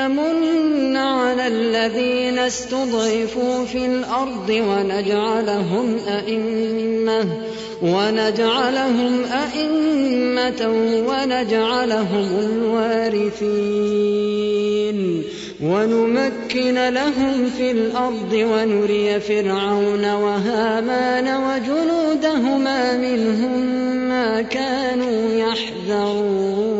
نمن على الذين استضعفوا في الأرض ونجعلهم أئمة ونجعلهم أئمة ونجعلهم الوارثين. ونمكن لهم في الأرض ونري فرعون وهامان وجنودهما منهم ما كانوا يحذرون.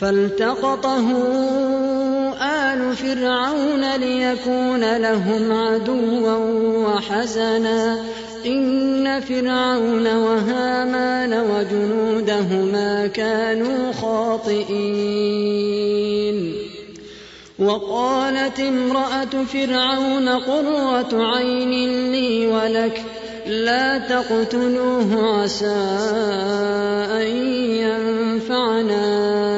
فالتقطه آل فرعون ليكون لهم عدوا وحزنا. إن فرعون وهامان وجنودهما كانوا خاطئين. وقالت امرأة فرعون قرة عين لي ولك لا تقتلوه عسى أن ينفعنا.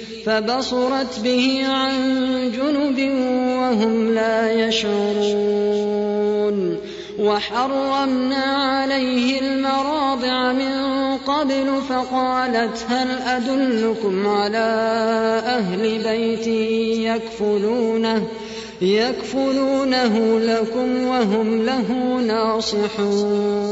فبصرت به عن جنب وهم لا يشعرون. وحرمنا عليه المراضع من قبل فقالت هل أدلكم على أهل بيت يكفلونه يكفلونه لكم وهم له ناصحون.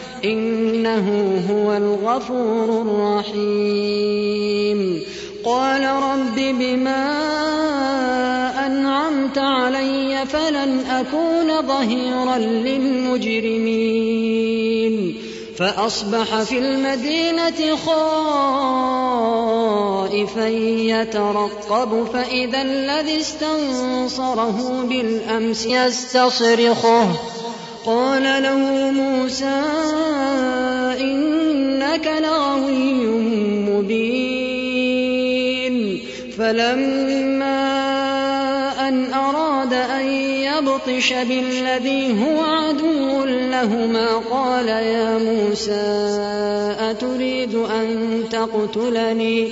إنه هو الغفور الرحيم. قال رب بما أنعمت علي فلن أكون ظهيرا للمجرمين. فأصبح في المدينة خائفا يترقب فإذا الذي استنصره بالأمس يستصرخه. قال له موسى إنك لغوي مبين. فلما أن أراد أن يبطش بالذي هو عدو لهما قال يا موسى أتريد أن تقتلني؟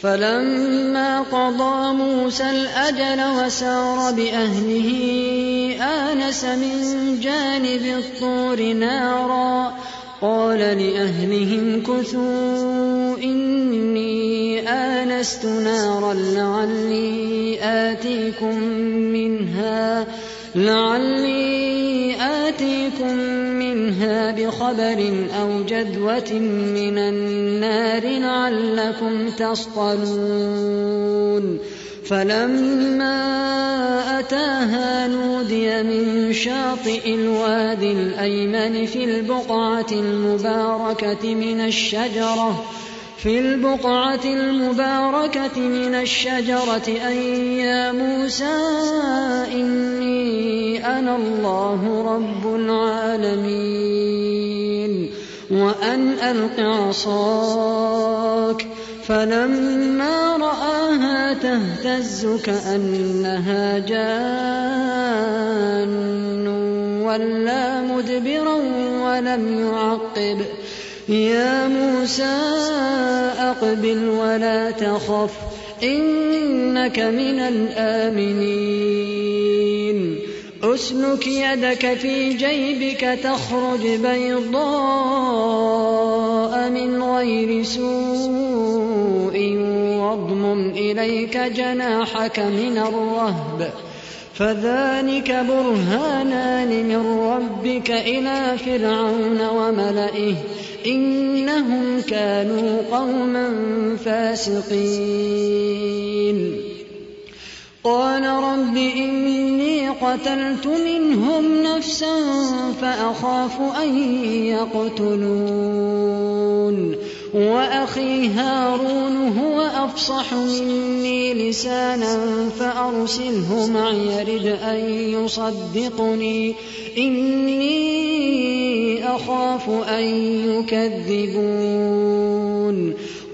فلما قضى موسى الأجل وسار بأهله آنس من جانب الطور نارا. قال لأهلهم كثوا إني آنست نارا لعلي آتيكم منها لعلي آتيكم بخبر أو جذوة من النار لعلكم تصطلون فلما أتاها نودي من شاطئ الوادي الأيمن في البقعة المباركة من الشجرة في البقعة المباركة من الشجرة أن يا موسى إني أنا الله رب العالمين وأن ألق عصاك فلما رآها تهتز كأنها جان ولا مدبرا ولم يعقب يا موسى أقبل ولا تخف إنك من الآمنين. أسلك يدك في جيبك تخرج بيضاء من غير سوء واضمم إليك جناحك من الرهب. فذلك برهانان من ربك إلى فرعون وملئه. إنهم كانوا قوما فاسقين. قال رب إني قتلت منهم نفسا فأخاف أن يقتلون. وأخي هارون هو أفصح مني لسانا فأرسله معي رد أن يصدقني. إني أخاف أن يكذبون.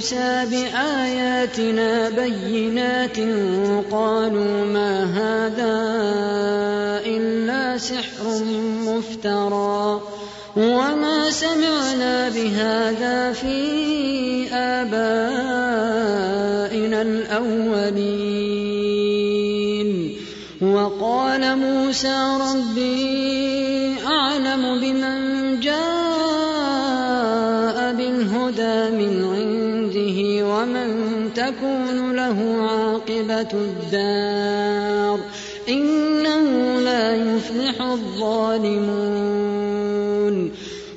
موسى بآياتنا بينات قالوا ما هذا إلا سحر مفترى وما سمعنا بهذا في آبائنا الأولين وقال موسى ربي عاقبة الدار إنه لا يفلح الظالمون.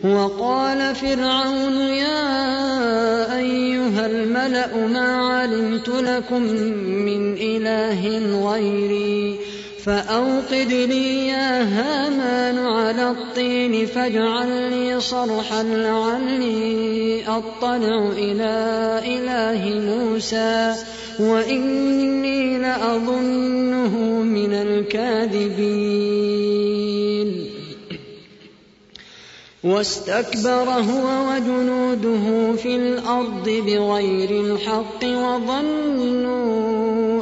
وقال فرعون يا أيها الملأ ما علمت لكم من إله غيري؟ فأوقد لي يا هامان على الطين فاجعل لي صرحا لعلي أطلع إلى إله موسى وإني لأظنه من الكاذبين. واستكبر هو وجنوده في الأرض بغير الحق وظنوا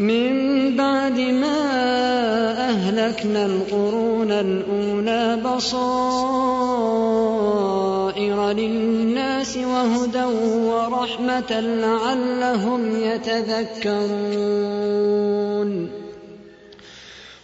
من بعد ما أهلكنا القرون الأولى بصائر للناس وهدى ورحمة لعلهم يتذكرون.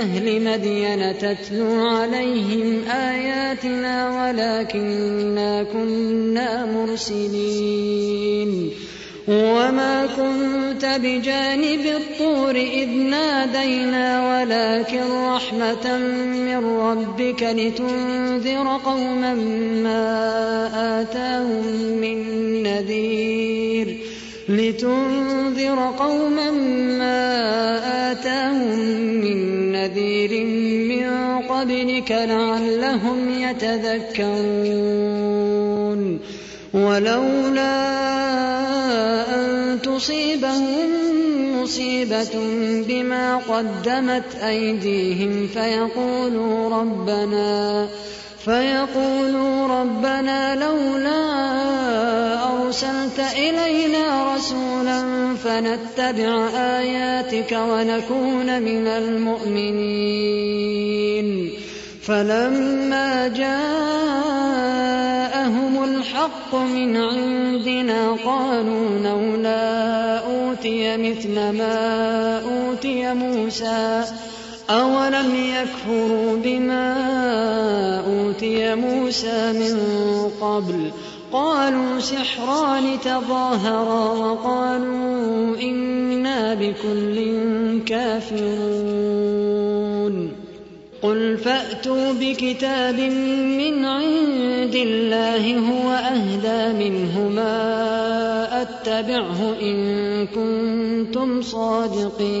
أهل مدين تتلو عليهم آياتنا ولكنا كنا مرسلين. وما كنت بجانب الطور إذ نادينا ولكن رحمة من ربك لتنذر قوما ما آتاهم من نذير. لتنذر قوما ما آتاهم من نذير من قبلك لعلهم يتذكرون. ولولا أن تصيبهم مصيبة بما قدمت أيديهم فيقولوا ربنا فيقولوا ربنا لولا أرسلت إلينا رسولا فنتبع آياتك ونكون من المؤمنين. فلما جاءهم الحق من عندنا قالوا لولا أوتي مثل ما أوتي موسى. أولم يكفروا بما أوتي موسى من قبل؟ قالوا سحران تظاهرا وقالوا إنا بكل كافرون. قل فأتوا بكتاب من عند الله هو أهدى منهما أتبعه إن كنتم صادقين.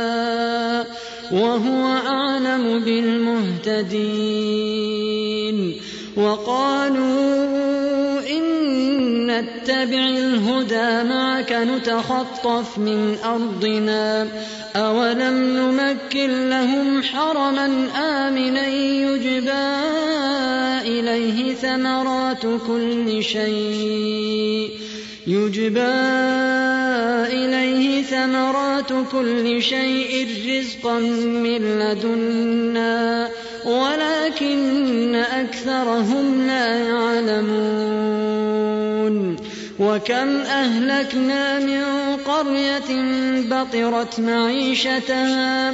وهو أعلم بالمهتدين. وقالوا إن نتبع الهدى معك نتخطف من أرضنا. أولم نمكن لهم حرما آمنا يجبى إليه ثمرات كل شيء. يجبى إليه ثمرات كل شيء رزقا من لدنا ولكن أكثرهم لا يعلمون. وكم أهلكنا من قرية بطرت معيشتها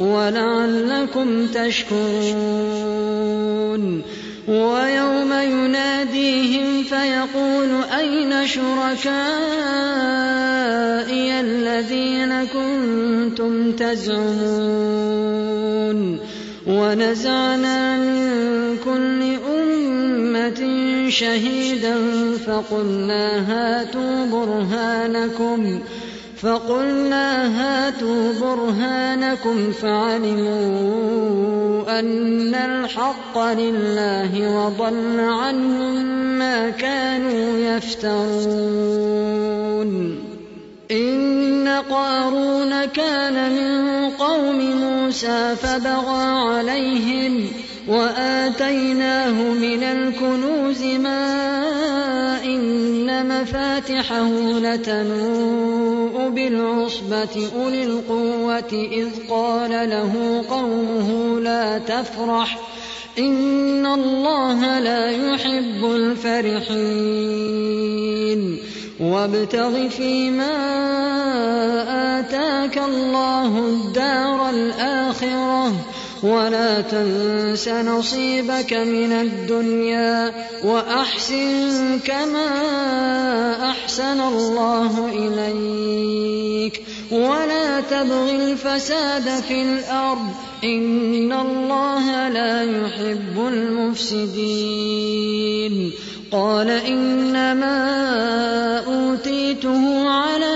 ولعلكم تشكرون. ويوم يناديهم فيقول أين شركائي الذين كنتم تزعمون؟ ونزعنا من كل أمة شهيدا فقلنا هاتوا برهانكم. فقلنا هاتوا برهانكم فعلموا أن الحق لله وضل عنهم ما كانوا يفترون. إن قارون كان من قوم موسى فبغى عليهم وآتيناه من الكنوز ما إن مفاتحه لتنوء بالعصبة أولي القوة إذ قال له قومه لا تفرح إن الله لا يحب الفرحين وابتغ فيما آتاك الله الدار الآخرة ولا تنس نصيبك من الدنيا وأحسن كما أحسن الله إليك ولا تبغ الفساد في الأرض إن الله لا يحب المفسدين قال إنما أوتيته على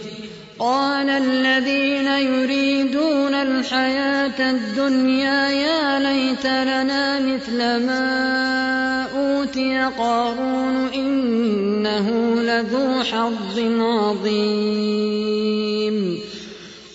قال الذين يريدون الحياة الدنيا يا ليت لنا مثل ما أوتي قارون إنه لذو حظ عظيم.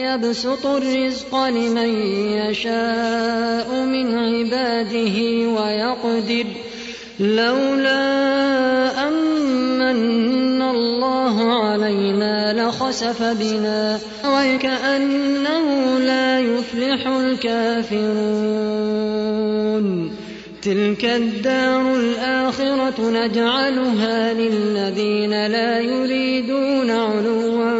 يبسط الرزق لمن يشاء من عباده ويقدر. لولا أمن الله علينا لخسف بنا وكأنه لا يفلح الكافرون. تلك الدار الآخرة نجعلها للذين لا يريدون علوا.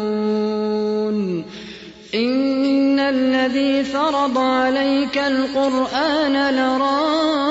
إن الذي فرض عليك القرآن لرادك